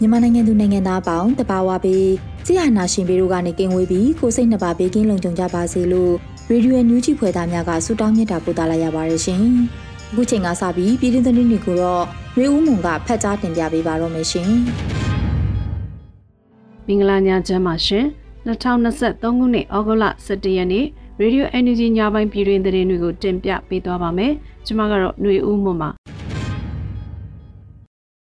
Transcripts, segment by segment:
မြန်မာနိုင်ငံသူနိုင်ငံသားအပေါင်းတဘာဝပေးကြည်ဟာနာရှင်ပေတို့ကနေကင်းဝေးပြီးကိုစိတ်နှပါပေးကင်းလုံခြုံကြပါစေလို့ရေဒီယိုညူးချီဖွယ်သားများကဆုတောင်းမြတ်တာပို့သလာရပါတယ်ရှင်။အခုချိန်ကစပြီးပြည်တွင်းသတင်းတွေကိုတော့ရေဦးမွန်ကဖတ်ကြားတင်ပြပေးပါတော့မယ်ရှင်။မင်္ဂလာညချမ်းပါရှင်။2023ခုနှစ်ဩဂုတ်လ17ရက်နေ့ရေဒီယို NUG ညပိုင်းပြည်တွင်သတင်းတွေကိုတင်ပြပေးသွားပါမယ်။ကျွန်မကတော့ຫນွေဦးမွန်ပါ။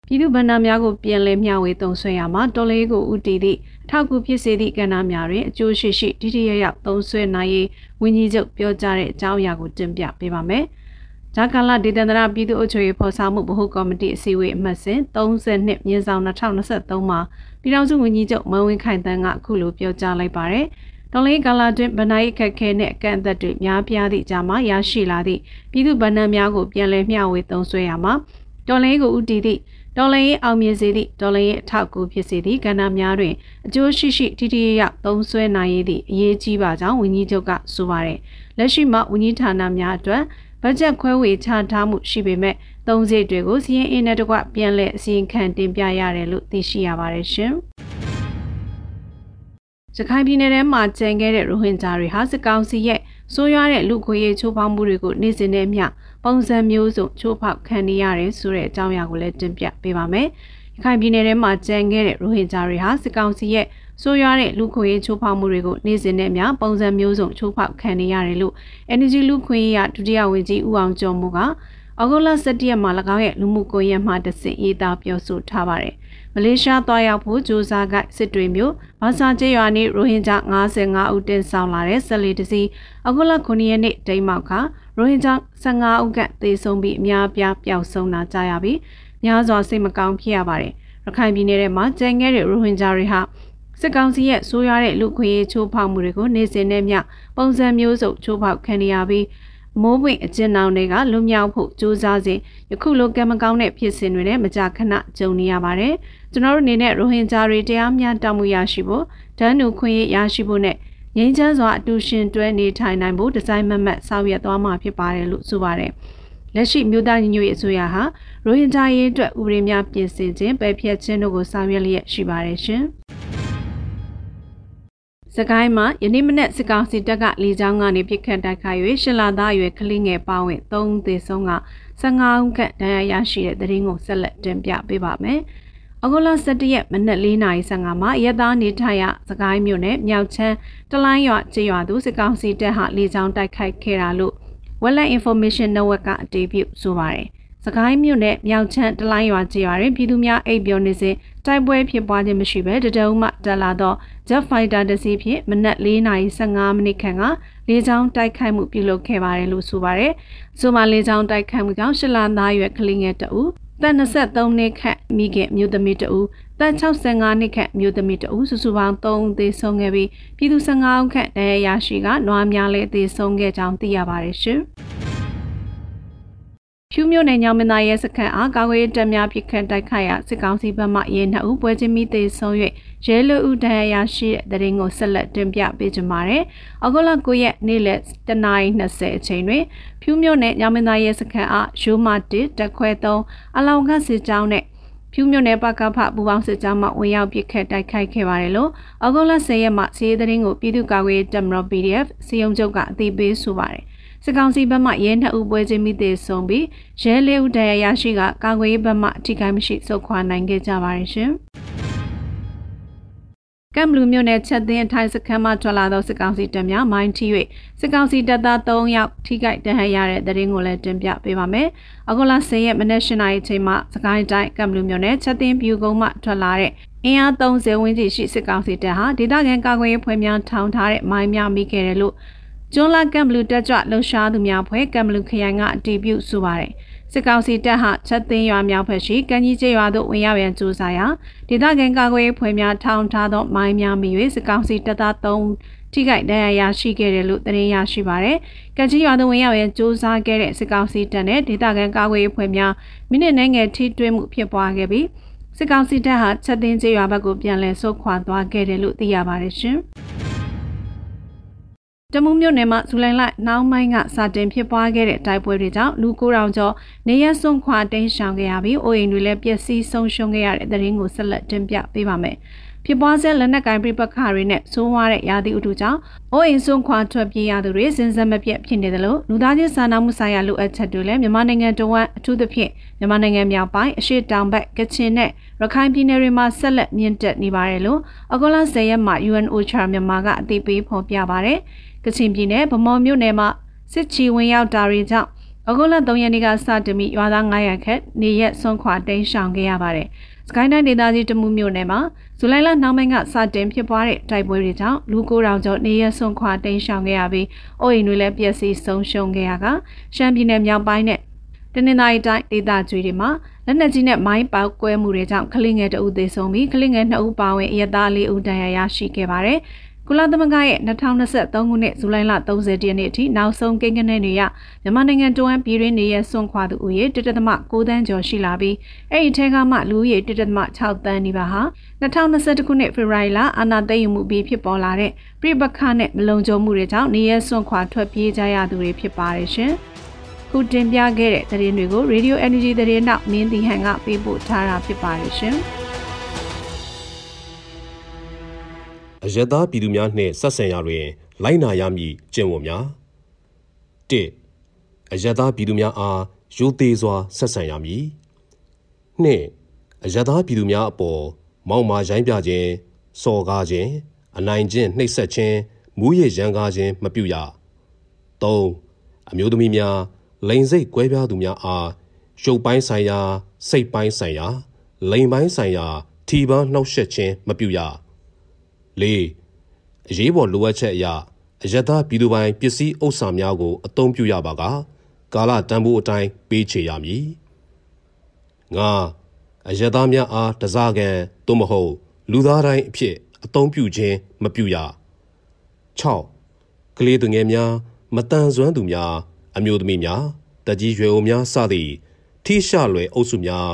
ပြည်သူ့ဗန္ဒာများကိုပြန်လည်မျှဝေသုံးစွဲရမှာတော်လေးကိုဥတည်သည့်အထောက်အကူဖြစ်စေသည့်ကဏ္ဍများတွင်အကျိုးရှိရှိတိတိယယသုံးစွဲနိုင်ရေးဝန်ကြီးချုပ်ပြောကြားတဲ့အကြောင်းအရာကိုတင်ပြပေးပါမယ်။ဂျာကာလာဒေသန္တရပြည်သူ့အုပ်ချုပ်ရေးဖော်ဆောင်မှုဗဟိုကော်မတီအစည်းအဝေးအမှတ်စဉ်32မြင်းဆောင်2023မှာပြည်ထောင်စုဝန်ကြီးချုပ်မန်ဝင်းခိုင်တန်းကအခုလိုပြောကြားလိုက်ပါတယ်။တော်လေးကာလာတွင်ဗနိုင်အခက်ခဲနဲ့အကန့်အသတ်တွေများပြားသည့်အကြမှာရရှိလာသည့်ပြည်သူ့ဗန္ဒန်များကိုပြန်လည်မျှဝေသုံးစွဲရမှာတော်လေးကိုဥတည်သည့် ဒေါ်လာရေးအောင်မြင်စေသည့်ဒေါ်လာရေးအထောက်အကူဖြစ်စေသည့်ကဏ္ဍများတွင်အကျိုးရှိရှိထိထိရောက်သုံးစွဲနိုင်ရသည့်အရေးကြီးပါကြောင်းဝန်ကြီးချုပ်ကဆိုပါတယ်။လက်ရှိမှာဝန်ကြီးဌာနများအတွက်ဘတ်ဂျက်ခွဲဝေချထားမှုရှိပေမဲ့သုံးစိတ်တွေကိုစီးရင်အင်းနဲ့တကွပြန်လည်အစီရင်ခံတင်ပြရတယ်လို့သိရှိရပါတယ်ရှင်။ရခိုင်ပြည်နယ်ထဲမှာကျန်ခဲ့တဲ့ရိုဟင်ဂျာတွေဟာစစ်ကောင်စီရဲ့ဆိုးရွားတဲ့လူခွေရေးချိုးဖောက်မှုတွေကိုနေ့စဉ်နဲ့မျှ ပုံစံမျိုးစုံချိုးဖောက်ခံနေရတယ်ဆိုတဲ့အကြောင်းအရာကိုလည်းတင်ပြပေးပါမယ်။ရခိုင်ပြည်နယ်ထဲမှာကျန်ခဲ့တဲ့ရိုဟင်ဂျာတွေဟာစစ်ကောင်စီရဲ့ဆိုးရွားတဲ့လူခွေရေးချိုးဖောက်မှုတွေကိုနေ့စဉ်နဲ့မျှပုံစံမျိုးစုံချိုးဖောက်ခံနေရတယ်လို့ Energy လူခွေရေးရဒုတိယဝန်ကြီးဦးအောင်ကျော်မှုကဩဂုတ်လ17ရက်မှာ၎င်းရဲ့လူမှုကွန်ရက်မှာတဆင့်ရေးသားပြောဆိုထားပါတယ်။မလေးရှားသွားရောက်ဖို့ကြိုးစားကစစ်တွေမျိုးဘာသာကျေးရွာနေရိုဟင်ဂျာ55ဦးတင်ဆောင်လာတဲ့ဆက်လီတစီဩဂုတ်လ9ရက်နေ့ဒိန်းမောက်က ရိုဟင်ဂျာ15ဦးကသေဆုံးပြီးအများပြားပျောက်ဆုံးလာကြရပြီးများစွာစိတ်မကောင်းဖြစ်ရပါတယ်။ရခိုင်ပြည်နယ်ထဲမှာကျန်ခဲ့တဲ့ရိုဟင်ဂျာတွေဟာစစ်ကောင်စီရဲ့ဆိုးရွားတဲ့လူခွေရေးချိုးဖောက်မှုတွေကိုနေစဉ်နဲ့မျှပုံစံမျိုးစုံချိုးဖောက်ခံရပြီးမိုးပွင့်အကျဉ်းနှောင်တွေကလွတ်မြောက်ဖို့ကြိုးစားစဉ်ယခုလိုကံမကောင်းတဲ့ဖြစ်စဉ်တွေနဲ့မကြာခဏကြုံနေရပါတယ်။ကျွန်တော်တို့အနေနဲ့ရိုဟင်ဂျာတွေတရားမျှတမှုရရှိဖို့ဒန်းနူခွင့်ရရှိဖို့နဲ့ ငြိမ်းချမ်းစွာအတူရှင်တွဲနေထိုင်နိုင်ဖို့ဒီဇိုင်းမမတ်ဆောင်ရွက်သွားမှာဖြစ်ပါတယ်လို့ဆိုပါတယ်။လက်ရှိမြို့သားညီညွတ်ရေးအစိုးရဟာရိုဟင်ဂျာရေးအတွက်ဥပဒေများပြင်ဆင်ခြင်းပယ်ဖျက်ခြင်းတို့ကိုဆောင်ရွက်လျက်ရှိပါတယ်ရှင်။စကိုင်းမှာယနေ့မနက်စစ်ကောင်စီတပ်ကလေကြောင်းကနေပြစ်ခတ်တိုက်ခိုက်၍ရှလာသားရွယ်ကလေးငယ်ပါဝင်၃သေဆုံးက15ဦးခန့်ဒဏ်ရာရရှိတဲ့တဲ့ရင်ကိုဆက်လက်တင်ပြပေးပါမယ်။ အဂုလ17ရက်မနက်4:55မှာရဲသားနေထိုင်ရစကိုင်းမြို့နယ်မြောက်ချမ်းတလိုင်းရွာကျေးရွာသူစစ်ကောင်စီတပ်ဟာလေကြောင်းတိုက်ခိုက်ခဲ့တာလို့ Wetland Information Network ကအတည်ပြုဆိုပါတယ်။စကိုင်းမြို့နယ်မြောက်ချမ်းတလိုင်းရွာကျေးရွာတွင်ပြည်သူများအိပ်ပျော်နေစဉ်တိုက်ပွဲဖြစ်ပွားခြင်းမရှိဘဲတတုံးမှတက်လာသော Jet Fighter တစ်စီးဖြင့်မနက်4:15မိနစ်ခန့်ကလေကြောင်းတိုက်ခိုက်မှုပြုလုပ်ခဲ့ပါတယ်လို့ဆိုပါတယ်။ဆိုမှလေကြောင်းတိုက်ခိုက်မှုကြောင့်ရှလန်သားရွယ်ကလေးငယ်တဦး သက်23နှစ်ခန့်မိခင်မြို့သမီးတဦးသက်65နှစ်ခန့်မြို့သမီးတဦးစုစုပေါင်း3ဦးသေဆုံးခဲ့ပြီးပြည်သူ15ဦးခန့်ဒဏ်ရာရရှိကနွားများလည်းသေဆုံးခဲ့ကြောင်းသိရပါတယ်ရှင်။ဖြူမြို့နယ်ညောင်မင်းသားရဲစခန်းအားကာကွယ်တပ်များပြစ်ခတ်တိုက်ခိုက်ရာစစ်ကောင်စီဘက်မှရဲနှုတ်ပွဲချင်းမိသေးဆုံး၍ ရဲလူဦးဒဏ်ရာရှိတဲ့တရင်ကိုဆက်လက်တင်ပြပေးကြပါမယ်။အောက်တိုဘာ9ရက်နေ့လယ်10:20အချိန်တွင်ဖြူမြို့နယ်ညောင်မင်းသားရဲစခန်းအားရိုးမ1တက်ခွဲ3အလောင်ခတ်စစ်ကြောင်းနဲ့ဖြူမြို့နယ်ပကဖပူပေါင်းစစ်ကြောင်းမှဝင်ရောက်ပစ်ခတ်တိုက်ခိုက်ခဲ့ပါတယ်လို့အောက်တိုဘာ10ရက်မှာစီးရီးသတင်းကိုပြည်သူ့ကာကွယ်တပ်မတော် PDF စီယုံချုပ်ကအသိပေးဆိုပါတယ်။စစ်ကောင်စီဘက်မှရဲနှစ်ဦးပွဲချင်းမိသေးဆုံးပြီးရဲလေးဦးတရားရရှိကကာကွယ်ရေးဘက်မှအထိကိမရှိစုခွာနိုင်ခဲ့ကြပါတယ်ရှင်။ ကမ်ဘလူးမြို့နယ်ချက်သင်းအထိုင်စခန်းမှထွက်လာသောစစ်ကောင်စီတပ်များမိုင်းထိ၍စစ်ကောင်စီတပ်သား3ယောက်ထိခိုက်ဒဏ်ရာရတဲ့တဲ့ရင်ကိုလည်းတင်ပြပေးပါမယ်။အခုလ10ရက်မနက်၈နာရီချိန်မှာစကိုင်းတိုင်းကမ်ဘလူးမြို့နယ်ချက်သင်းပြူကုန်းမှထွက်လာတဲ့အင်အား30ဝန်းကျင်ရှိစစ်ကောင်စီတပ်ဟာဒေသခံကာကွယ်ရေးဖွဲ့များထောင်ထားတဲ့မိုင်းများမိခဲ့တယ်လို့ကျွန်းလာကမ်ဘလူးတက်ကြွလှုပ်ရှားသူများဖွဲ့ကမ်ဘလူးခရိုင်ကအတည်ပြုဆိုပါတယ်။ စစ်ကောင်စီတပ်ဟာချက်သိန်းရွာမြောက်ဘက်ရှိကံကြီးကျေးရွာသို့ဝင်ရောက်ရန်ကြိုးစားရာဒေသခံကာကွယ်ရေးဖွဲ့များထောင်ထားသောမိုင်းများမိ၍စစ်ကောင်စီတပ်သား3ထိခိုက်ဒဏ်ရာရရှိခဲ့တယ်လို့သတင်းရရှိပါရယ်။ကံကြီးရွာသို့ဝင်ရောက်ရန်ကြိုးစားခဲ့တဲ့စစ်ကောင်စီတပ်နဲ့ဒေသခံကာကွယ်ရေးဖွဲ့များမိနစ်နဲ့ငယ်ထိတွေ့မှုဖြစ်ပွားခဲ့ပြီးစစ်ကောင်စီတပ်ဟာချက်သိန်းကျေးရွာဘက်ကိုပြန်လည်ဆုတ်ခွာသွားခဲ့တယ်လို့သိရပါတယ်ရှင်။ တမူးမြို့နယ်မှာဇူလိုင်လနှောင်းပိုင်းကစတင်ဖြစ်ပွားခဲ့တဲ့တိုက်ပွဲတွေကြောင့်လူ900ကျော်နေရစွန့်ခွာတိမ်းရှောင်ခဲ့ရပြီးအိုးအိမ်တွေလည်းပျက်စီးဆုံးရှုံးခဲ့ရတဲ့သတင်းကိုဆက်လက်တင်ပြပေးပါမယ်။ဖြစ်ပွားဆဲလက်နက်ကင်ပြပခါတွေနဲ့ဆိုးဝါးတဲ့ရာသီဥတုကြောင့်အိုးအိမ်စွန့်ခွာထွက်ပြေးရသူတွေစဉ်ဆက်မပြတ်ဖြစ်နေတယ်လို့လူသားချင်းစာနာမှုဆိုင်ရာလိုအပ်ချက်တွေလည်းမြန်မာနိုင်ငံတဝန်းအထူးသဖြင့်မြန်မာနိုင်ငံမြောက်ပိုင်းအရှေ့တောင်ဘက်ကချင်နဲ့ရခိုင်ပြည်နယ်တွေမှာဆက်လက်မြင့်တက်နေပါတယ်လို့အကောလ10ရက်မှာ UNOCHA မြန်မာကအသိပေးဖော်ပြပါတယ်။ ကချင်ပြည်နယ်ဗမော်မြို့နယ်မှာစစ်ချီဝင်ရောက်တာတွေကြောင့်အဂုလ3ရက်နေ့ကစတင်ပြီးရွာသား900ခန့်နေရက်ဆွန့်ခွာတိမ်းရှောင်ခဲ့ရပါတယ်။စကိုင်းတိုင်းဒေသကြီးတမှုမြို့နယ်မှာဇူလိုင်လနှောင်းပိုင်းကစတင်ဖြစ်ပွားတဲ့တိုက်ပွဲတွေကြောင့်လူ900ကျော်နေရက်ဆွန့်ခွာတိမ်းရှောင်ခဲ့ရပြီးအိုးအိမ်တွေလည်းပျက်စီးဆုံးရှုံးခဲ့ရကရှမ်းပြည်နယ်မြောက်ပိုင်းနဲ့တနင်္သာရီတိုင်းဒေသကြီးတွေမှာလက်နက်ကြီးနဲ့မိုင်းပေါက်ကွဲမှုတွေကြောင့်ကလေးငယ်တအုပ်သေဆုံးပြီးကလေးငယ်2ဦးပါဝင်အရသား4ဦးဒဏ်ရာရရှိခဲ့ပါတယ်။ ကုလသမဂ္ဂရဲ့2023ခုနှစ်ဇူလိုင်လ30ရက်နေ့အထိနောက်ဆုံးကိန်းဂဏန်းတွေရမြန်မာနိုင်ငံတွင်းပြည်တွင်းနေရဆွန့်ခွာသူဦးရေ1.6တန်းကျော်ရှိလာပြီးအဲ့ဒီထဲကမှလူဦးရေ1.6တန်းနီးပါးဟာ2021ခုနှစ်ဖေဖော်ဝါရီလအာဏာသိမ်းယူမှုပြီးဖြစ်ပေါ်လာတဲ့ပြိပခနဲ့မလုံခြုံမှုတွေကြောင့်နေရဆွန့်ခွာထွက်ပြေးကြရသူတွေဖြစ်ပါတယ်ရှင်။ခုတင်ပြခဲ့တဲ့သတင်းတွေကို Radio Energy သတင်းနောက်မင်းတီဟန်ကပေးပို့ထားတာဖြစ်ပါတယ်ရှင်။ အယက်သားပြည်သူများနှင့်ဆက်ဆံရာတွင် လိုက်နာရမည့်ကျင့်ဝတ်များ၁အယက်သားပြည်သူများအားရိုသေစွာဆက်ဆံရမည်၂အယက်သားပြည်သူများအပေါ်မောက်မာရိုင်းပြခြင်းစော်ကားခြင်းအနိုင်ကျင့်နှိပ်စက်ခြင်းမူးယစ်ရန်ကားခြင်းမပြုရ၃အမျိုးသမီးများလိန်စိတ်ကွဲပြားသူများအားရုပ်ပိုင်းဆိုင်ရာ စိတ်ပိုင်းဆိုင်ရာ လိန်ပိုင်းဆိုင်ရာထီပန်းနှောက်ယှက်ခြင်းမပြုရ ၄အရေးပေါ်လိုအပ်ချက်အရအယက်သားပြည်သူပိုင်ပစ္စည်းဥစ္စာများကိုအသုံးပြုရပါကကာလတန်ဖိုးအတိုင်းပေးချေရမည်၅အယက်သားများအားတစားကန်သို့မဟုတ် လူသားတိုင်းအဖြစ်အသုံးပြုခြင်းမပြုရ၆ကလေးသူငယ်များမတန်ဆွမ်းသူများအမျိုးသမီးများတကြီးရွယ်အိုများစသည့်ထိရှလွယ်အုပ်စုများ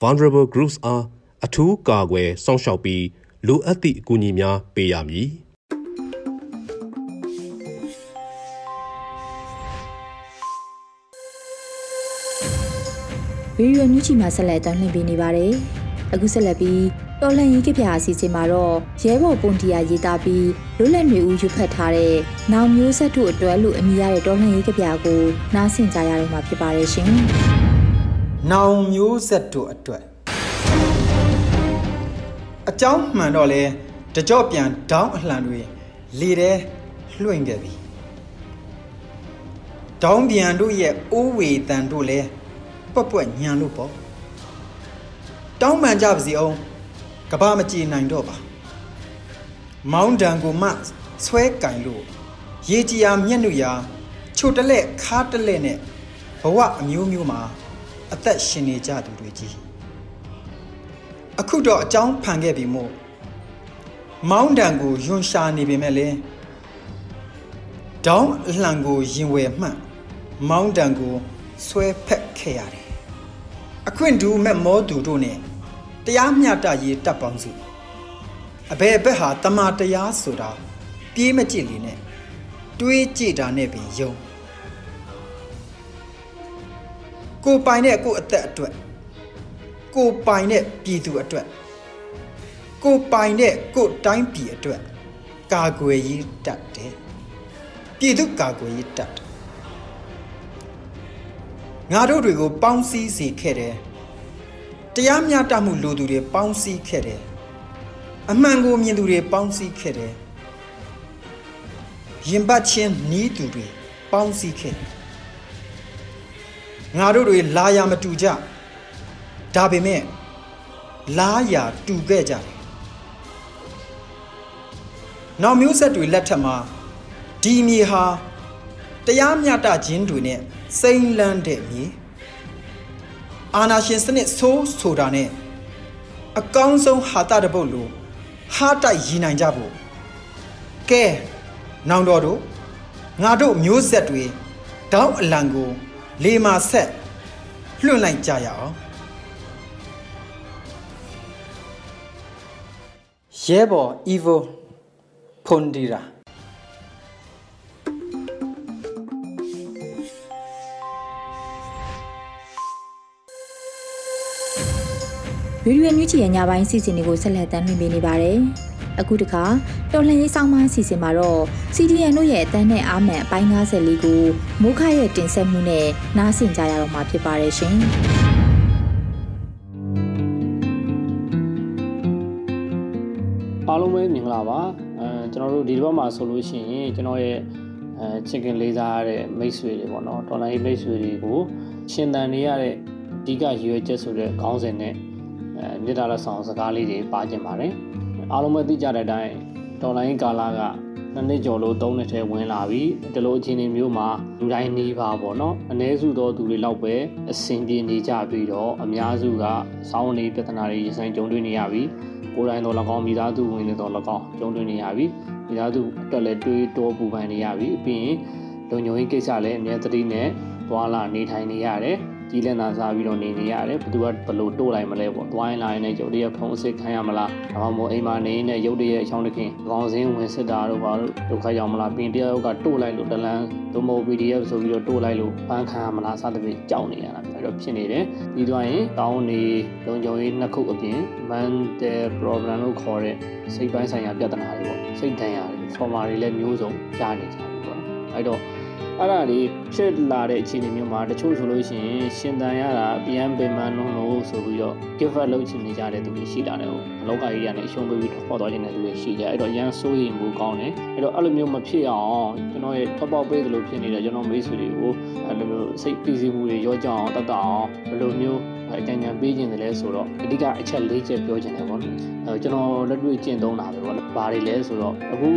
vulnerable groups အားအထူးကာကွယ်စောင့်ရှောက်ပြီး လိုအပ်သည့်အကူအညီများပေးရမည်။ဗီဒီယိုညချီမှာဆက်လက်တင်ပြနေပါတယ်။အခုဆက်လက်ပြီးတော်လန်ရေးကပြအစီအစဉ်မှာတော့ရဲဘော်ပုံတရားရေးသားပြီးလွတ်လပ်နေဦးယူဖတ်ထားတဲ့နောင်မျိုးဆက်တို့အတွက်လို့အမည်ရတဲ့တော်လန်ရေးကပြကိုနားဆင်ကြရတော့မှာဖြစ်ပါတယ်ရှင်။နောင်မျိုးဆက်တို့အတွက် အကြောင်းမှန်တော့လဲတကြော့ပြန်ဒေါင်းအလှန်တွေလေထဲလွှင့်ခဲ့ပြီဒေါင်းပြန်တို့ရဲ့အိုးဝေတန်တို့လဲပွက်ပွက်ညံလို့ပေါ့တောင်းပန်ကြပါစီအောင်ကဘာမကြည်နိုင်တော့ပါမောင်းတန်ကိုမှဆွဲကင်လို့ရေကြီးယာမျက်နှာရာချိုတလက်ခါတလက်နဲ့ဘဝအမျိုးမျိုးမှာအသက်ရှင်နေကြသူတွေကြီး အခုတော့အကြောင်းဖန်ခဲ့ပြီမို့မောင်းတံကိုယွန်ရှာနေပေမဲ့လည်းဒေါင်းအလှန်ကိုရင်ဝယ်မှန်မောင်းတံကိုဆွဲဖက်ခဲ့ရတယ်အခွင့်တူမဲ့မောသူတို့နဲ့တရားမျှတရေးတပ်ပေါင်းစုအဘယ်ဘက်ဟာတမာတရားဆိုတာပြေးမကြည့်လေနဲ့တွေးကြည့်တာနဲ့ပင်ယုံကိုပိုင်တဲ့ကိုအသက်အတွက် ကိုပိုင်တဲ့ပြည်သူအတွက်ကိုပိုင်တဲ့ကိုတိုင်းပြည်အတွက်ကာကွယ်ရေးတတ်တယ်ပြည်သူကာကွယ်ရေးတတ်တယ်ငါတို့တွေကိုပေါင်းစည်းစေခဲ့တယ်တရားမျှတမှုလိုသူတွေပေါင်းစည်းခဲ့တယ်အမှန်ကိုမြင်သူတွေပေါင်းစည်းခဲ့တယ်ရင်ပတ်ချင်းနီးသူတွေပေါင်းစည်းခဲ့တယ်ငါတို့တွေလာရမတူကြ ဒါပေမဲ့လားရာတူခဲ့ကြတယ်နောက်မျိုးဆက်တွေလက်ထက်မှာဒီမြေဟာတရားမျှတခြင်းတွေနဲ့စိမ့်လန်းတဲ့မြေအာနာရှင်စနစ်ဆိုးဆိုတာနဲ့အကောင်းဆုံးဟာတာတပုတ်လိုဟာတိုက်ရည်နိုင်ကြဖို့ကဲနောင်တော်တို့ငါတို့မျိုးဆက်တွေတောင်းအလံကို လေမာဆက်လွှင့်လိုက်ကြရအောင် ရဲဘော် evil ဖွန်ဒီရာဗီဒီယိုညွှန်ချီရဲ့ညပိုင်းစီစဉ်တွေကိုဆက်လက်တင်ပြနေပါတယ်။အခုတခါတော်လှန်ရေးဆောင်မစီစဉ်မှာတော့ CDN တို့ရဲ့အတန်းနဲ့အာမန်အပိုင်း54ကိုမိုးခရဲ့တင်ဆက်မှုနဲ့နားဆင်ကြရတော့မှာဖြစ်ပါတယ်ရှင်။ အားလုံးပဲမင်္ဂလာပါအဲကျွန်တော်တို့ဒီတစ်ပတ်မှာဆိုလို့ရှိရင်ကျွန်တော်ရဲ့အဲချစ်ခင်လေးစားရတဲ့မိတ်ဆွေတွေပေါ့နော်ဒေါ်လာရေးမိတ်ဆွေတွေကိုရှင်သန်နေရတဲ့အဓိကရည်ရွယ်ချက်ဆိုတဲ့ခေါင်းစဉ်နဲ့အဲမြေတားလက်ဆောင်စကားလေးတွေပါကျင်ပါတယ်အားလုံးပဲသိကြတဲ့အတိုင်းဒေါ်လာရေးကာလာက နှစ်နှစ်ကျော်လို့သုံးနှစ်ထဲဝင်လာပြီဒီလိုအခြေအနေမျိုးမှာလူတိုင်းနေပါပေါ့နော်အ ਨੇ စုသောသူတွေလောက်ပဲအဆင်ပြေနေကြပြီးတော့အများစုကစောင်းနေပြဿနာတွေရင်ဆိုင်ကြုံတွေ့နေရပြီကိုယ်တိုင်တော့၎င်းမိသားစုဝင်တွေတော့၎င်းကြုံတွေ့နေရပြီမိသားစုအတွက်လည်းတွေးတောပူပန်နေရပြီပြီးရင်လုံခြုံရေးကိစ္စလည်းအမြဲတမ်းနဲ့သွာလာနေထိုင်နေရတယ် ကြီးလက်နာစားပြီးတော့နေနေရတယ်ဘသူကဘလို့တိုးလိုက်မလဲပေါ့သွားရင်လာရင်လည်းရုပ်တရက်ဖုံးစစ်ခိုင်းရမလားဒါမှမဟုတ်အိမ်မှာနေနေရုပ်တရက်အချောင်းတခင်ကောင်းစင်းဝင်စစ်တာတို့ဘာလို့ဒုက္ခရောက်မလားပြင်တယောက်ကတိုးလိုက်လို့တလန်းသို့မဟုတ် PDF ဆိုပြီးတော့တိုးလိုက်လို့ပန်းခံရမလားစသဖြင့်ကြောက်နေရတာအဲ့တော့ဖြစ်နေတယ်ပြီးသွားရင်တောင်းနေလုံခြုံရေးနှစ်ခုအပြင် mental problem လို့ခေါ်တဲ့စိတ်ပိုင်းဆိုင်ရာပြဿနာတွေပေါ့စိတ်ဒဏ်ရာတွေ trauma တွေလည်းမျိုးစုံကြားနေကြပြီပေါ့နော်အဲ့တော့ အဲ့ဒါတွေဖြစ်လာတဲ့အခြေအနေမျိုးမှာတချို့ဆိုလို့ရှိရင်ရှင်တန်ရတာပြန်ပင်မလုံးလို့ဆိုပြီးတော့ give up လုပ်ချင်နေကြတဲ့သူတွေရှိတာတယ်ဟုတ်လောကကြီးကနေအရှုံးပေးပြီးထွက်သွားခြင်းတဲ့သူတွေရှိကြအဲ့တော့ရန်စိုးရင်ဘူးကောင်းတယ်အဲ့တော့အဲ့လိုမျိုးမဖြစ်အောင်ကျွန်တော်ရဲ့ထွက်ပေါက်ပေးသလိုဖြစ်နေတဲ့ကျွန်တော်မိတ်ဆွေတွေကိုအဲ့လိုမျိုးစိတ်ပီစီမှုတွေရောကြအောင်တတ်တအောင်ဘယ်လိုမျိုးအကြံဉာဏ်ပေးခြင်းတယ်လဲဆိုတော့အဓိကအချက်၄ချက်ပြောခြင်းတယ်ပေါ့နော်အဲကျွန်တော်လက်တွေ့ကျင့်သုံးတာပဲပေါ့နော်ဘာတွေလဲဆိုတော့အခု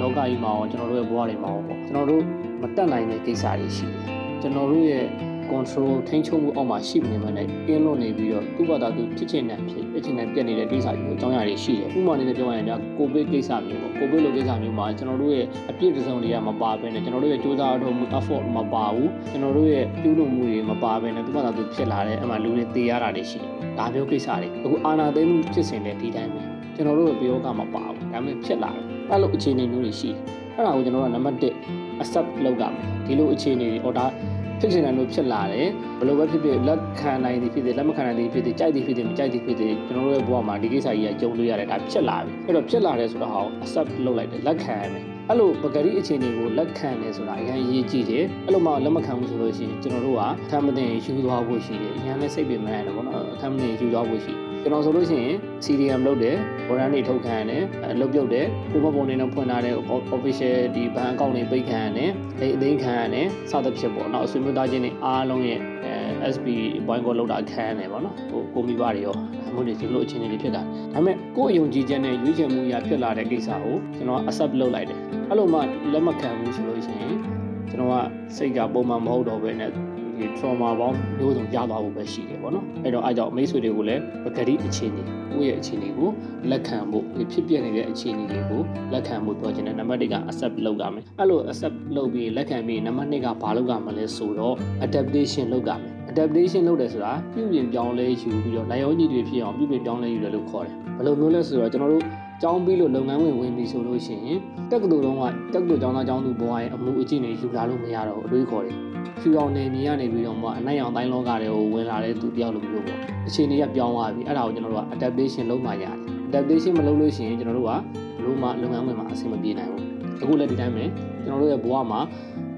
လောကကြီးမှာရောကျွန်တော်တို့ရဲ့ဘဝတွေမှာရောပေါ့ကျွန်တော်တို့ မတက်နိုင်တဲ့ကိစ္စတွေရှိတယ်ကျွန်တော်တို့ရဲ့ control ထိန်းချုပ်မှုအောက်မှာရှိနေမှလည်းကင်းလွတ်နေပြီးတော့သူ့ဘာသာသူဖြစ်ချင်တဲ့ဖြစ်ဖြစ်ချင်တဲ့ပြက်နေတဲ့ကိစ္စမျိုးအကြောင်းအရာတွေရှိတယ်ဥပမာအနေနဲ့ပြောရရင်ဒါကိုဗစ်ကိစ္စမျိုးပေါ့ကိုဗစ်လိုကိစ္စမျိုးမှာကျွန်တော်တို့ရဲ့အပြည့်အစုံတွေကမပါဘဲနဲ့ကျွန်တော်တို့ရဲ့စူးစမ်းအထောက်မှု effort မပါဘူးကျွန်တော်တို့ရဲ့ပြုလုပ်မှုတွေမပါဘဲနဲ့သူ့ဘာသာသူဖြစ်လာတဲ့အမှလူတွေတေးရတာတွေရှိတယ်ဒါမျိုးကိစ္စတွေအခုအာနာသိမှုဖြစ်စဉ်တဲ့ဒီတိုင်းပဲကျွန်တော်တို့ရဲ့ပြောကမပါဘူးဒါပေမဲ့ဖြစ်လာတယ်အဲ့လိုအခြေအနေမျိုးတွေရှိတယ်အဲ့ဒါကိုကျွန်တော်တို့ကနံပါတ်1 accept လုပ်ကြမယ်ဒီလိုအခြေအနေတွေဟောဒါဖြစ်ချင်တယ်လို့ဖြစ်လာတယ်ဘယ်လိုပဲဖြစ်ဖြစ်လက်ခံနိုင်သည်ဖြစ်သည်လက်မခံနိုင်သည်ဖြစ်သည်ကြိုက်သည်ဖြစ်သည်မကြိုက်သည်ဖြစ်သည်ကျွန်တော်တို့ရဲ့ဘဝမှာဒီကိစ္စကြီးကကြုံတွေ့ရတယ်ဒါဖြစ်လာပြီအဲ့တော့ဖြစ်လာတယ်ဆိုတော့ဟော accept လုပ်လိုက်တယ်လက်ခံရမယ်အဲ့လိုပဂရိအခြေအနေကိုလက်ခံတယ်ဆိုတာအရင်အရေးကြီးတယ်အဲ့လိုမှလက်မခံဘူးဆိုလို့ရှိရင်ကျွန်တော်တို့ကထမ်းမတင်ယူသွားဖို့ရှိတယ်အရင်လည်းစိတ်ပင်မရတယ်ပေါ့နော်ထမ်းမတင်ယူသွားဖို့ရှိ ကျွန်တော်ဆိုလို့ရှိရင် CDM လုပ်တယ်ဘောရန်တွေထုတ်ခံရတယ်လုတ်ပြုတ်တယ်ကိုမပုံနေတော့ဖွင့်ထားတဲ့ official ဒီဘဏ်အကောင့်တွေပိတ်ခံရတယ်အိမ်အသိခံရတယ်စသဖြင့်ပေါ့နော်အဆွေမျိုးသားချင်းတွေအားလုံးရဲ့ SB ဘိုင်းကောလောက်တာခံရတယ်ပေါ့နော်ဟိုကိုမိဘတွေရောအမှုတွေဒီလိုအခြေအနေတွေဖြစ်တာဒါပေမဲ့ကိုယ့်အယုံကြည်ချက်နဲ့ရွေးချယ်မှုအရာဖြစ်လာတဲ့ကိစ္စကိုကျွန်တော် accept လုပ်လိုက်တယ်အဲ့လိုမှလက်မခံဘူးဆိုလို့ရှိရင်ကျွန်တော်ကစိတ်ကပုံမှန်မဟုတ်တော့ဘဲနဲ့ ဒီ trauma ပေါင်းမျိုးစုံရသွားဖို့ပဲရှိတယ်ပေါ့နော်အဲ့တော့အားကြောင့်မိတ်ဆွေတွေကိုလည်းပဂတိအခြေအနေကိုယ့်ရဲ့အခြေအနေကိုလက်ခံဖို့ဖြစ်ပြနေတဲ့အခြေအနေတွေကိုလက်ခံဖို့ပြောချင်တယ်နံပါတ်1က accept လုပ်ရမယ်အဲ့လို accept လုပ်ပြီးလက်ခံပြီးနံပါတ်2ကဘာလုပ်ရမလဲဆိုတော့ adaptation လုပ်ရမယ် adaptation လုပ်တယ်ဆိုတာပြုပြင်ပြောင်းလဲယူပြီးတော့နိုင်ရောညီတွေဖြစ်အောင်ပြုပြင်ပြောင်းလဲယူတယ်လို့ခေါ်တယ်ဘယ်လိုမျိုးလဲဆိုတော့ကျွန်တော်တို့ ကျောင်းပြီးလို့လုပ်ငန်းဝင်ဝင်ပြီဆိုလို့ရှိရင်တက္ကသိုလ်တုန်းကတက္ကသိုလ်ကျောင်းသားကျောင်းသူဘဝရဲ့အမှုအကျင့်တွေယူလာလို့မရတော့ဘူးအတွေးခေါ်တယ်ဖြူအောင်နေနေရနေပြီးတော့မှအနိုင်အောင်တိုင်းလောကတွေကိုဝင်လာတဲ့သူတယောက်လိုမျိုးပေါ့အခြေအနေကပြောင်းသွားပြီအဲ့ဒါကိုကျွန်တော်တို့က adaptation လုပ်မှရတယ် adaptation မလုပ်လို့ရှိရင်ကျွန်တော်တို့ကဘလို့မှလုပ်ငန်းဝင်မှာအဆင်မပြေနိုင်ဘူးအခုလည်းဒီတိုင်းပဲကျွန်တော်တို့ရဲ့ဘဝမှာ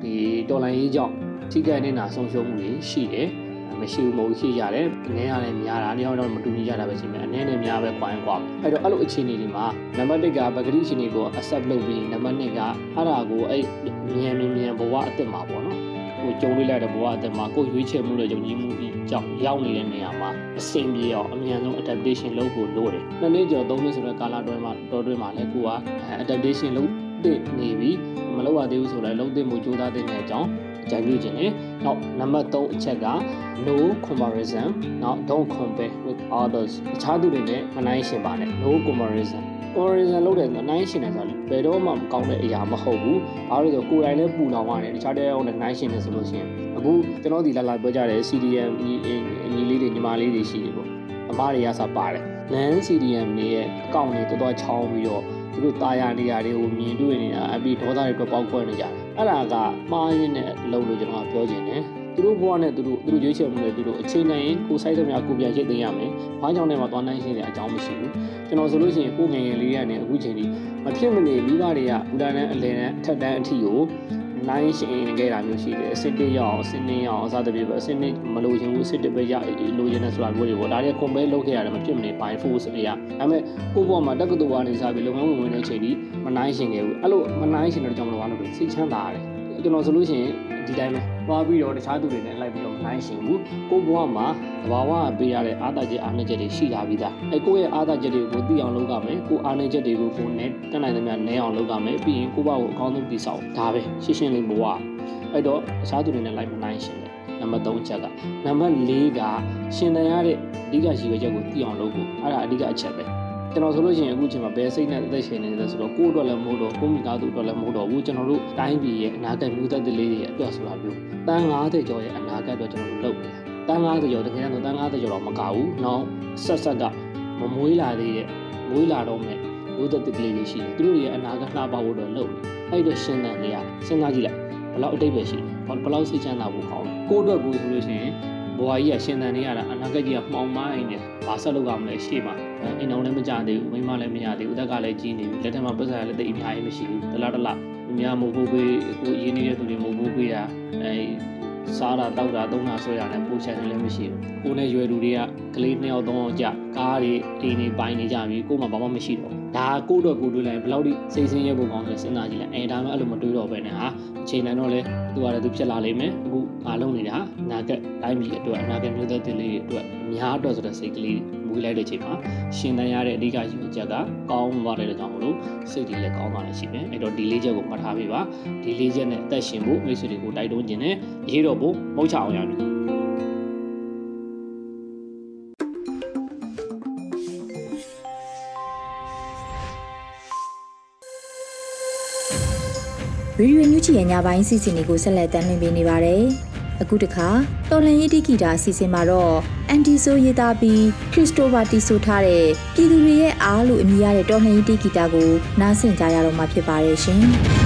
ဒီတော်လိုင်းရေးကြောင့်ထိခိုက်နေတာဆုံးရှုံးမှုတွေရှိတယ် မရှိဘူးမဟုတ်ရှိရတယ်အနည်းရတယ်များတာနေအောင်တော့မတူညီကြတာပဲရှိမယ်အနည်းနဲ့များပဲကွာရင်ကွာမယ်အဲ့တော့အဲ့လိုအခြေအနေတွေမှာနံပါတ်1ကပဂတိအခြေအနေကို accept လုပ်ပြီးနံပါတ်2ကအဲ့ဒါကိုအဲ့မြန်မြန်မြန်ဘဝအစ်စ်မှာပေါ့နော်ကိုကြုံလေးလိုက်တဲ့ဘဝအသက်မှာကိုရွေးချယ်မှုနဲ့ယုံကြည်မှုကြီးကြောင့်ရောက်နေတဲ့နေရာမှာအဆင်ပြေအောင်အမြန်ဆုံး adaptation လုပ်ဖို့လိုတယ်။နှစ်နှစ်ကျော်သုံးနှစ်ဆိုတဲ့ကာလတွင်းမှာတော်တွင်းမှာလည်းကိုက adaptation လုပ်တဲ့နေပြီးမလုပ်ရသေးဘူးဆိုတော့လုံးသိမှုကြိုးစားတဲ့အကြောင်း အကြံပြုခြင်းနဲ့နောက်နံပါတ်3အချက်က no comparison နောက် don't compare with others တခြားသူတွေနဲ့မနိုင်ရှင်ပါနဲ့ no comparison comparison လုပ်တယ်ဆိုနိုင်ရှင်တယ်ဆိုတော့ဘယ်တော့မှမကောင်းတဲ့အရာမဟုတ်ဘူး။ဘာလို့လဲဆိုကိုယ်တိုင်လည်းပူလောင်ရတယ်တခြားတဲ့အောင်နဲ့နိုင်ရှင်တယ်ဆိုလို့ရှိရင်အခုကျွန်တော်ဒီလာလာပြောကြတယ် CDM ညီညီလေးတွေညီမလေးတွေရှိတယ်ပေါ့။အမတွေကစပါတယ်။ non CDM တွေရဲ့အကောင့်တွေတော်တော်ချောင်းပြီးတော့ သူတို့တာယာနေရာတွေကိုမြင်တွေ့နေတာအပြီးဒေါသတွေပေါက်ခွဲနေကြတယ်။အဲ့ဒါကမှားရင်းနဲ့အလုပ်လို့ကျွန်တော်ကပြောချင်တယ်။သူတို့ဘဝနဲ့သူတို့သူတို့ရွေးချယ်မှုနဲ့သူတို့အချိန်တိုင်းကိုစိုက်တဲ့များကိုပြန်ရိတ်သိမ်းရမယ်။ဘာကြောင့်လဲမှာသွားနိုင်ရှင်းတဲ့အကြောင်းမရှိဘူး။ကျွန်တော်ဆိုလို့ရှိရင်ကိုငယ်ငယ်လေးကနေအခုချိန်ထိမဖြစ်မနေမိဘတွေကဘူတာနဲ့အလယ်နဲ့အထက်တန်းအထိကို နိုင်ရှင်ခဲ့တာမျိုးရှိတယ်အစစ်တစ်ရအောင်အစစ်နှစ်ရအောင်အစသဖြင့်ပဲအစစ်နှစ်မလို့ခြင်းဘူးအစစ်တစ်ပဲရလိုချင်တဲ့ဆိုတာမျိုးတွေပေါ့ဒါတွေက compare လုပ်ခဲ့ရတယ်မဖြစ်မနေ by force အရာဒါပေမဲ့ကိုယ့်ဘဝမှာတက္ကသိုလ်ကနေစားပြီးလုပ်ငန်းဝင်ဝင်တဲ့အချိန်ဒီမနိုင်ရှင်ခဲ့ဘူးအဲ့လိုမနိုင်ရှင်တဲ့ကြောင့်မလို့ဘာလို့လဲစိတ်ချမ်းသာရတယ် ကျွန်တော်ဆိုလို့ရှိရင်ဒီတိုင်းပဲသွားပြီးတော့တခြားသူတွေနဲ့လိုက်ပြီးတော့နိုင်ရှင်ဘူးကိုဘွားမှာသဘာဝပေးရတဲ့အားသာချက်အားနည်းချက်တွေရှိလာပြီးသားအဲကိုယ့်ရဲ့အားသာချက်တွေကိုသိအောင်လုပ်ရမယ်ကိုအားနည်းချက်တွေကိုကိုနဲ့တက်နိုင်သမျှနဲအောင်လုပ်ရမယ်ပြီးရင်ကိုဘွားကိုအကောင်းဆုံးတည်ဆောက်ဒါပဲရှင်းရှင်းလေးဘွားအဲ့တော့တခြားသူတွေနဲ့လိုက်မနိုင်ရှင်တယ်နံပါတ်3ချက်ကနံပါတ်4ကရှင်တန်ရတဲ့အဓိကရှိရချက်ကိုသိအောင်လုပ်ဖို့အဲ့ဒါအဓိကအချက်ပဲ ကျွန်တော်ဆိုလို့ရှိရင်အခုချိန်မှာဘယ်စိတ်နဲ့အသက်ရှင်နေလဲဆိုတော့ကိုယ့်အတွက်လည်းမဟုတ်တော့ကိုယ့်မိသားစုအတွက်လည်းမဟုတ်တော့ဘူးကျွန်တော်တို့တိုင်းပြည်ရဲ့အနာဂတ်မျိုးသက်လေးတွေရဲ့အတွက်ဆိုတာမျိုးတန်း90ကျော်ရဲ့အနာဂတ်အတွက်ကျွန်တော်တို့လုပ်နေတာတန်း90ကျော်တကယ်တော့တန်း90ကျော်တော့မကဘူး။နောက်ဆက်ဆက်ကမမွေးလာသေးတဲ့မွေးလာတော့မဲ့မျိုးသက်ကလေးတွေရှိတယ်သူတို့ရဲ့အနာဂတ်လှပဖို့တော့လုပ်နေအဲ့တော့ရှင်းတယ်နေရစဉ်းစားကြည့်လိုက်ဘလောက်အတိတ်ပဲရှိတယ်ဘလောက်စိတ်ချမ်းသာဖို့ကောင်းလဲကိုယ့်အတွက်ကိုဆိုလို့ရှိရင်ဘဝကြီးကရှင်သန်နေရတာအနာဂတ်ကြီးကမှောင်မိုင်းနေဘာဆက်လုပ်ရမလဲရှေ့မှာ အိမ်တော်လည်းမကြသေးဘူးမိမလည်းမရသေးဘူးအသက်ကလည်းကြီးနေပြီလက်ထက်မှာပတ်စံလည်းတိတ်အများကြီးမရှိဘူးတလားတလားအများမို့ဖို့ပေးကိုရင်းနေတဲ့သူတွေမို့ဖို့ပေးတာအဲစားတာတောက်တာသုံးတာဆွဲတာလည်းပိုချန်တယ်လည်းမရှိဘူးကိုနဲ့ရွယ်သူတွေကကလေးနှစ်ယောက်သုံးယောက်ကြကားတွေအိမ်တွေပိုင်နေကြပြီကိုမှဘာမှမရှိတော့ဒါကိုတော့ကိုတွေးလိုက်ဘယ်လောက်ထိစိတ်ဆင်းရဲဖို့ကောင်းလဲစဉ်းစားကြည့်လိုက်အဲဒါမှအဲ့လိုမတွေးတော့ပဲနဲ့ဟာအချိန်တိုင်းတော့လဲသူကလည်းသူဖြစ်လာလိမ့်မယ်အခုငါလုံးနေတာအနာဂတ်တိုင်းပြည်အတွက်အနာဂတ်မျိုးသက်တင်လေးတွေအတွက်အများအတွက်ဆိုတဲ့စိတ်ကလေး မူလိုက်တဲ့အချိန်မှာရှင်တန်ရတဲ့အဓိကရည်ရွယ်ချက်ကကောင်းသွားတဲ့ကြောင့်မလို့စိတ်တွေလည်းကောင်းသွားတယ်ရှိမယ်အဲ့တော့ဒီလေးချက်ကိုမှတ်ထားပေးပါဒီလေးချက်နဲ့အသက်ရှင်ဖို့မိတ်ဆွေတွေကိုတိုက်တွန်းခြင်းနဲ့ရေးတော့ဖို့မဟုတ်ချအောင်ရတယ်ဗီဒီယိုညူချီရဲ့ညပိုင်းစီစဉ်တွေကိုဆက်လက်တင်ပြနေပါတယ်။ အခုတခါတော်လန်ရေးတိဂီတာစီစဉ်မှာတော့အန်တီဆိုရေးသားပြီးခရစ်စတိုဖာတီဆိုထားတဲ့ပြည်သူတွေရဲ့အားလို့အမည်ရတဲ့တော်လန်ရေးတိဂီတာကိုနားဆင်ကြရတော့မှာဖြစ်ပါတယ်ရှင်။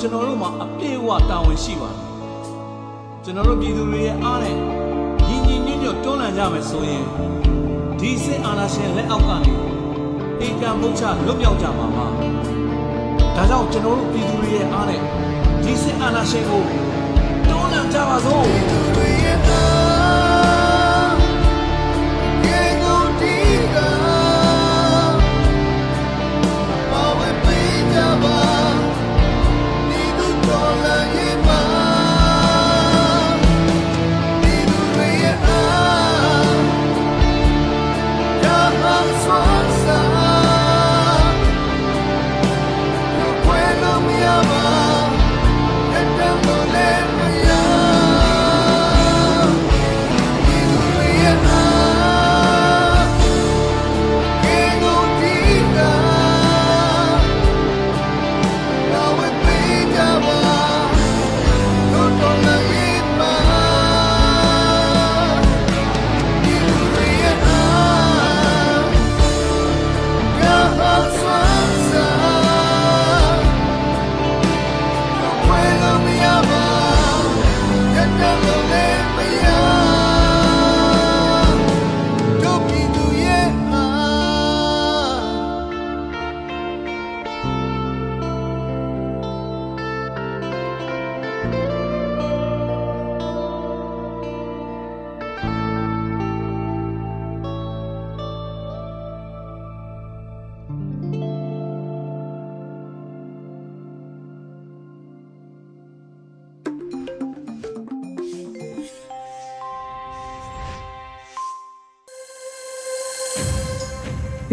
ကျွန်တော်တို့မှာအပြည့်အဝတာဝန်ရှိပါတယ်ကျွန်တော်တို့ပြည်သူတွေရဲ့အားနဲ့ညီညီညွတ်ညွတ်တွန်းလှန်ကြမယ်ဆိုရင်ဒီစစ်အာဏာရှင်လက်အောက်ကနေအေကံမုတ်ချလွတ်မြောက်ကြမှာပါဒါကြောင့်ကျွန်တော်တို့ပြည်သူတွေရဲ့အားနဲ့ဒီစစ်အာဏာရှင်ကိုတွန်းလှန်ကြပါစို့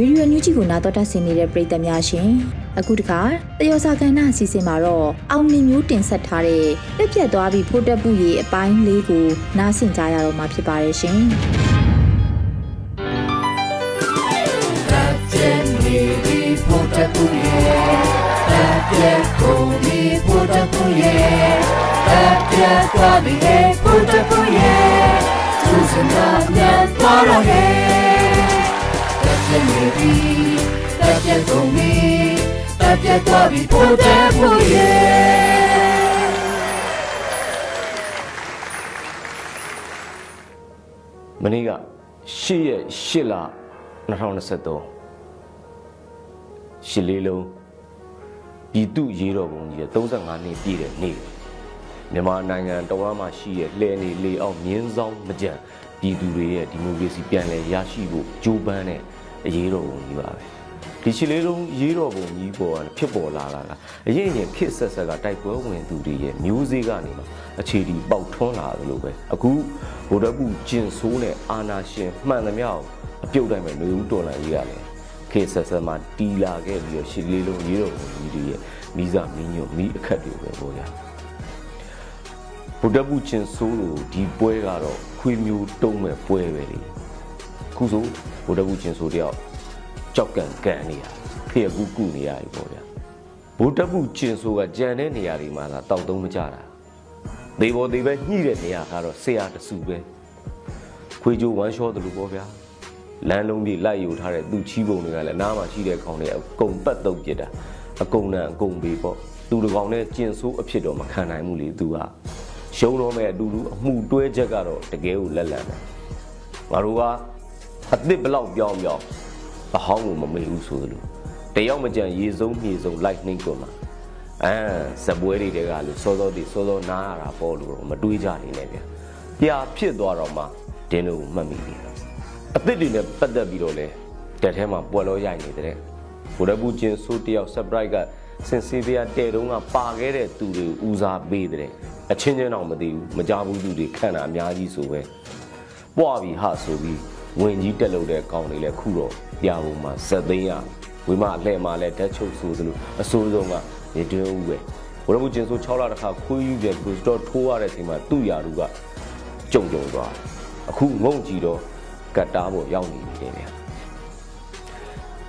ဗီဒီယိုညူးကြီးကိုနာတော်တာဆင်နေတဲ့ပရိသတ်များရှင်အခုတခါတယောစာကဏ္ဍအစီအစဉ်မှာတော့အောင်မြင်မျိုးတင်ဆက်ထားတဲ့ပြက်ပြက်သွားပြီးဖိုးတက်ပူရေအပိုင်းလေးကိုနားဆင်ကြရတော့မှာဖြစ်ပါတယ်ရှင်ပြက်နေပြီးဖိုးတက်ပူရေပြက်ကုန်ပြီးဖိုးတက်ပူရေပြက်သွားပြီးဖိုးတက်ပူရေသူစံနာမြတ်သွားတော့ဟဲ ဖြစ်နေပြီတက်ပြတ်ကုန်ပြီတက်ပြတ်သွားပြီပိုတဲ့ဖို့ရဲ့မနေ့က၈ရက်၈လ2023ရှစ်လေးလုံးပြည်သူရေးတော်ပုံကြီး35နှစ်ပြည့်တဲ့နေ့မြန်မာနိုင်ငံတဝမ်းမှာရှိတဲ့လှဲနေလေအောင်မြင်းဆောင်မကြံပြည်သူတွေရဲ့ဒီမိုကရေစီပြန်လည်ရရှိဖို့ကြိုးပမ်းတဲ့ အရေးတော်ပုံကြီးပါပဲဒီချီလေးလုံးရေးတော်ပုံကြီးပေါ်ကဖြစ်ပေါ်လာတာကအရင်ရင်ခစ်ဆက်ဆက်ကတိုက်ပွဲဝင်သူတွေရဲ့မျိုးစေ့ကနေမှအခြေဒီပေါက်ထွန်းလာတယ်လို့ပဲအခုဗိုလ်တပ်ဘူးကျင်ဆိုးနဲ့အာနာရှင်မှန်သမျှအပြုတ်တိုင်းပဲလူဦးတော်လာရေးရတယ်ခေဆက်ဆက်မှာတီလာခဲ့ပြီးတော့ရှစ်လေးလုံးရေးတော်ပုံကြီးတွေရဲ့မိစားမင်းညွတ်မိအခက်တွေပဲပေါ့ဗျာဗုဒ္ဓဘုချင်းဆိုးလို့ဒီပွဲကတော့ခွေမျိုးတုံးမဲ့ပွဲပဲလေ ခုဆိုဗိုလ်တကူချင်းဆိုတယောက်ကြောက်ကန်ကန်နေရဖေကူကုနေရပြီပေါ့ဗျာဗိုလ်တကူချင်းဆိုကကြံတဲ့နေရာတွေမှာသာတောက်သုံးမကြတာဒေဘောဒေပဲညှိတဲ့နေရာကတော့ဆရာတစုပဲခွေကြိုဝမ်းလျှောတယ်လို့ပေါ့ဗျာလမ်းလုံးကြီးလိုက်ယူထားတဲ့သူချီးပုံတွေကလည်းနားမှာရှိတဲ့ခေါင်းတွေအကုန်ပတ်တုပ်ပြစ်တာအကုန်နဲ့အကုန်ပေးပေါ့သူတကောင်နဲ့ကျင်ဆိုးအဖြစ်တော့မခံနိုင်ဘူးလေသူကရှုံးတော့မဲ့အတူတူအမှုတွဲချက်ကတော့တကယ်ကိုလက်လန်တယ်ငါတို့က အသစ်ဘလောက်ပြောင်းပြောင်းအဟောင်းကိုမမေ့ဘူးဆိုလို့တယောက်မကြံရေစုံမြေစုံလိုက်နှိမ့်ကုန်မှာအဲစပွဲတွေတဲကလို့စောစောတည်စောစောနားရတာပေါ့လို့မတွေးကြနေနဲ့ဗျာပြာဖြစ်သွားတော့မှဒင်းတို့မှတ်မိပြီအသစ်တွေနဲ့ပတ်သက်ပြီးတော့လဲတက်ထဲမှာပွက်လို့ရိုက်နေတဲ့ဘုရားဘူးချင်းဆိုးတယောက် surprise ကစင်စီဗီယာတဲတုံးကပါခဲ့တဲ့သူတွေဦးစားပေးတဲ့အချင်းချင်းတော့မသိဘူးမကြဘူးသူတွေခံတာအများကြီးဆိုပဲပွားပြီးဟာဆိုပြီး ဝင်ကြီးတက်လို့တဲ့ကောင်းတွေလဲခုတော့ပြပုံမှာဇက်သိန်းရဝိမအလှဲ့မှာလဲဓာတ်ချုပ်ဆိုသလိုအစိုးဆုံးကနေတွင်းဦးပဲဘုရားဘူးချင်းဆိုး6လတခါခွေးယူပြန်ပြီးတော့ထိုးရတဲ့အချိန်မှာသူ့ယာလူကကြုံကြုံသွားအခုငုံကြည့်တော့ကတ်တားပေါ်ရောက်နေပြီလေဗျာ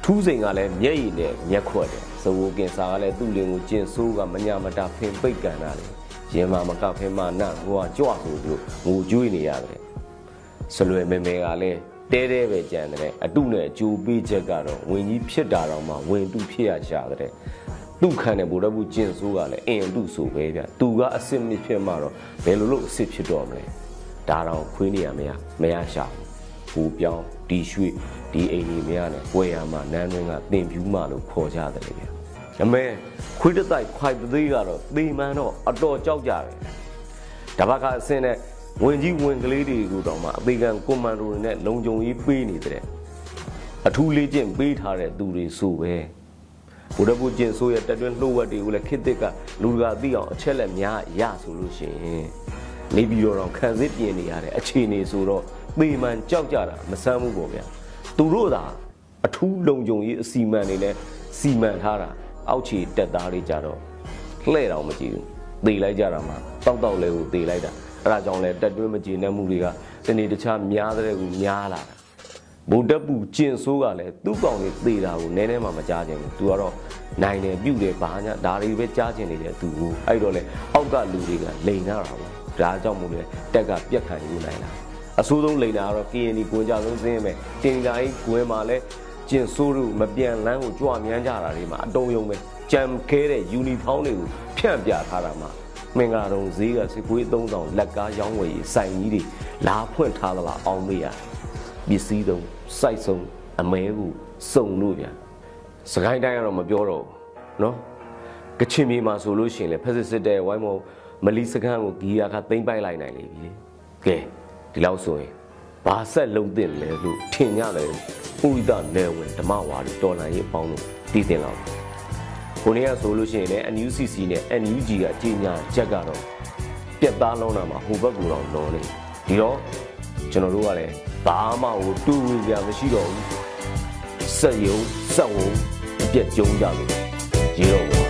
ထူးစိန်ကလည်းမျက်ရည်နဲ့မျက်ခွက်တယ်ဇဝိုကင်စာကလည်းသူ့လင်ကိုကျင်ဆိုးကမညာမတာဖင်ပိတ်ကန်တာလေရင်မာမကဖင်မာနဟိုကကြွဆိုလို့ငိုကြွေးနေရတယ်ဆလွယ်မဲမဲကလည်း တဲတဲပဲကြံတယ်အတုနဲ့အကျိုးပေးချက်ကတော့ဝင်ကြီးဖြစ်တာတော့မှဝင်တုဖြစ်ရရှာတဲ့သူ့ခံတဲ့ဗိုလ်တပ်ဘူးကျင်ဆိုးကလည်းအင်တုဆိုပဲဗျသူကအစ်စ်မဖြစ်မှတော့ဘယ်လိုလုပ်အစ်စ်ဖြစ်တော့မလဲဒါတော့ခွေးနေရမရမရရှာဘူးဘူပြောင်းဒီရွှေ့ဒီအိမ်ကြီးမရနဲ့ပွဲရမှာနန်းတွင်းကတင်ပြူးမှလို့ခေါ်ကြတယ်ဗျအမေခွေးတတိုက်ခွိုက်သေးကတော့သေမှန်တော့အတော်ကြောက်ကြတယ်တပတ်ကအစင်းနဲ့ ဝင်ကြီးဝင်ကလေးတွေကိုတော့မှအသေးခံကွန်မန်ဒိုတွေနဲ့လုံခြုံရေးပေးနေတဲ့အထူးလေးကျင့်ပေးထားတဲ့သူတွေဆိုပဲဘုဒ္ဓဘုကျင့်ဆိုရဲ့တက်တွင်းလှုပ်ဝက်တွေကိုလည်းခေတ်သစ်ကလူကသိအောင်အချက်လက်များရဆိုလို့ရှိရင်နေပြီးတော့ခံစစ်ပြင်နေရတဲ့အခြေအနေဆိုတော့ပေမှန်ကြောက်ကြတာမဆမ်းဘူးပေါ့ဗျာသူတို့သာအထူးလုံခြုံရေးအစီမံတွေနဲ့စီမံထားတာအောက်ခြေတက်သားတွေကြတော့လှဲ့တော့မကြည့်ဘူးသေလိုက်ကြတာမှတောက်တောက်လဲကိုသေလိုက်တာ အဲဒါကြောင့်လဲတက်တွင်းမကြည်နဲ့မှုတွေကတနေ့တခြားများတဲ့ကူများလာတာဗုဒ္ဓပူကျင်ဆိုးကလည်းသူ့ကောင်လေးသေတာကိုနည်းနည်းမှမကြားချင်ဘူးသူကတော့နိုင်တယ်ပြုတ်တယ်ဘာညာဒါတွေပဲကြားချင်နေတယ်သူကိုအဲ့တော့လေအောက်ကလူတွေကလိန်နေတာပေါ့ဒါကြောင့်မို့လဲတက်ကပြက်ခံယူနိုင်တာအဆိုးဆုံးလိန်တာကတော့ KNY ကိုကြဆုံးစင်းပဲတင်ကြိုင်းကွယ်မှာလဲကျင်ဆိုးတို့မပြန်လန်းကိုကြွမြန်းကြတာတွေမှာအတုံးယုံပဲကြံခဲတဲ့ယူနီဖောင်းတွေကိုဖြန့်ပြထားတာမှာ မင်္ဂလာတုံဈေးကစစ်ကွေး3000လက်ကားရောင်းဝယ်ရေးစိုင်ကြီးတွေလာဖွင့်ထားသလားအောင်မေးရပစ္စည်းတုံးစိုက်ဆုံးအမဲကိုစုံလို့ဗျာစကိုင်းတိုင်းကတော့မပြောတော့ဘူးနော်ကချင်ပြည်မှာဆိုလို့ရှိရင်လေဖက်စစ်စစ်တဲ့ဝိုင်းမောမလီစကန်းကိုဂီယာကသိမ့်ပိုက်လိုက်နိုင်လေပြီကဲဒီလောက်ဆိုရင်ဘာဆက်လုံးတင်လဲလို့ထင်ရတယ်ဥရိဒနယ်ဝင်ဓမ္မဝါဒီတော်လန်ရေးအပေါင်းလို့တည်တင်လောက် ကိုနေရဆိုလို့ရှိရင်လည်း NUCC နဲ့ NUG ကကြီးညာချက်ကတော့ပြက်သားလုံးတာမှာဟိုဘက်ကတော့လွန်နေဒီတော့ကျွန်တော်တို့ကလည်းဘာမှဟိုတူဝေကြမရှိတော့ဘူးစက်ယုံစက်ဝုံအပြက်ကျုံကြလို့ရေတော့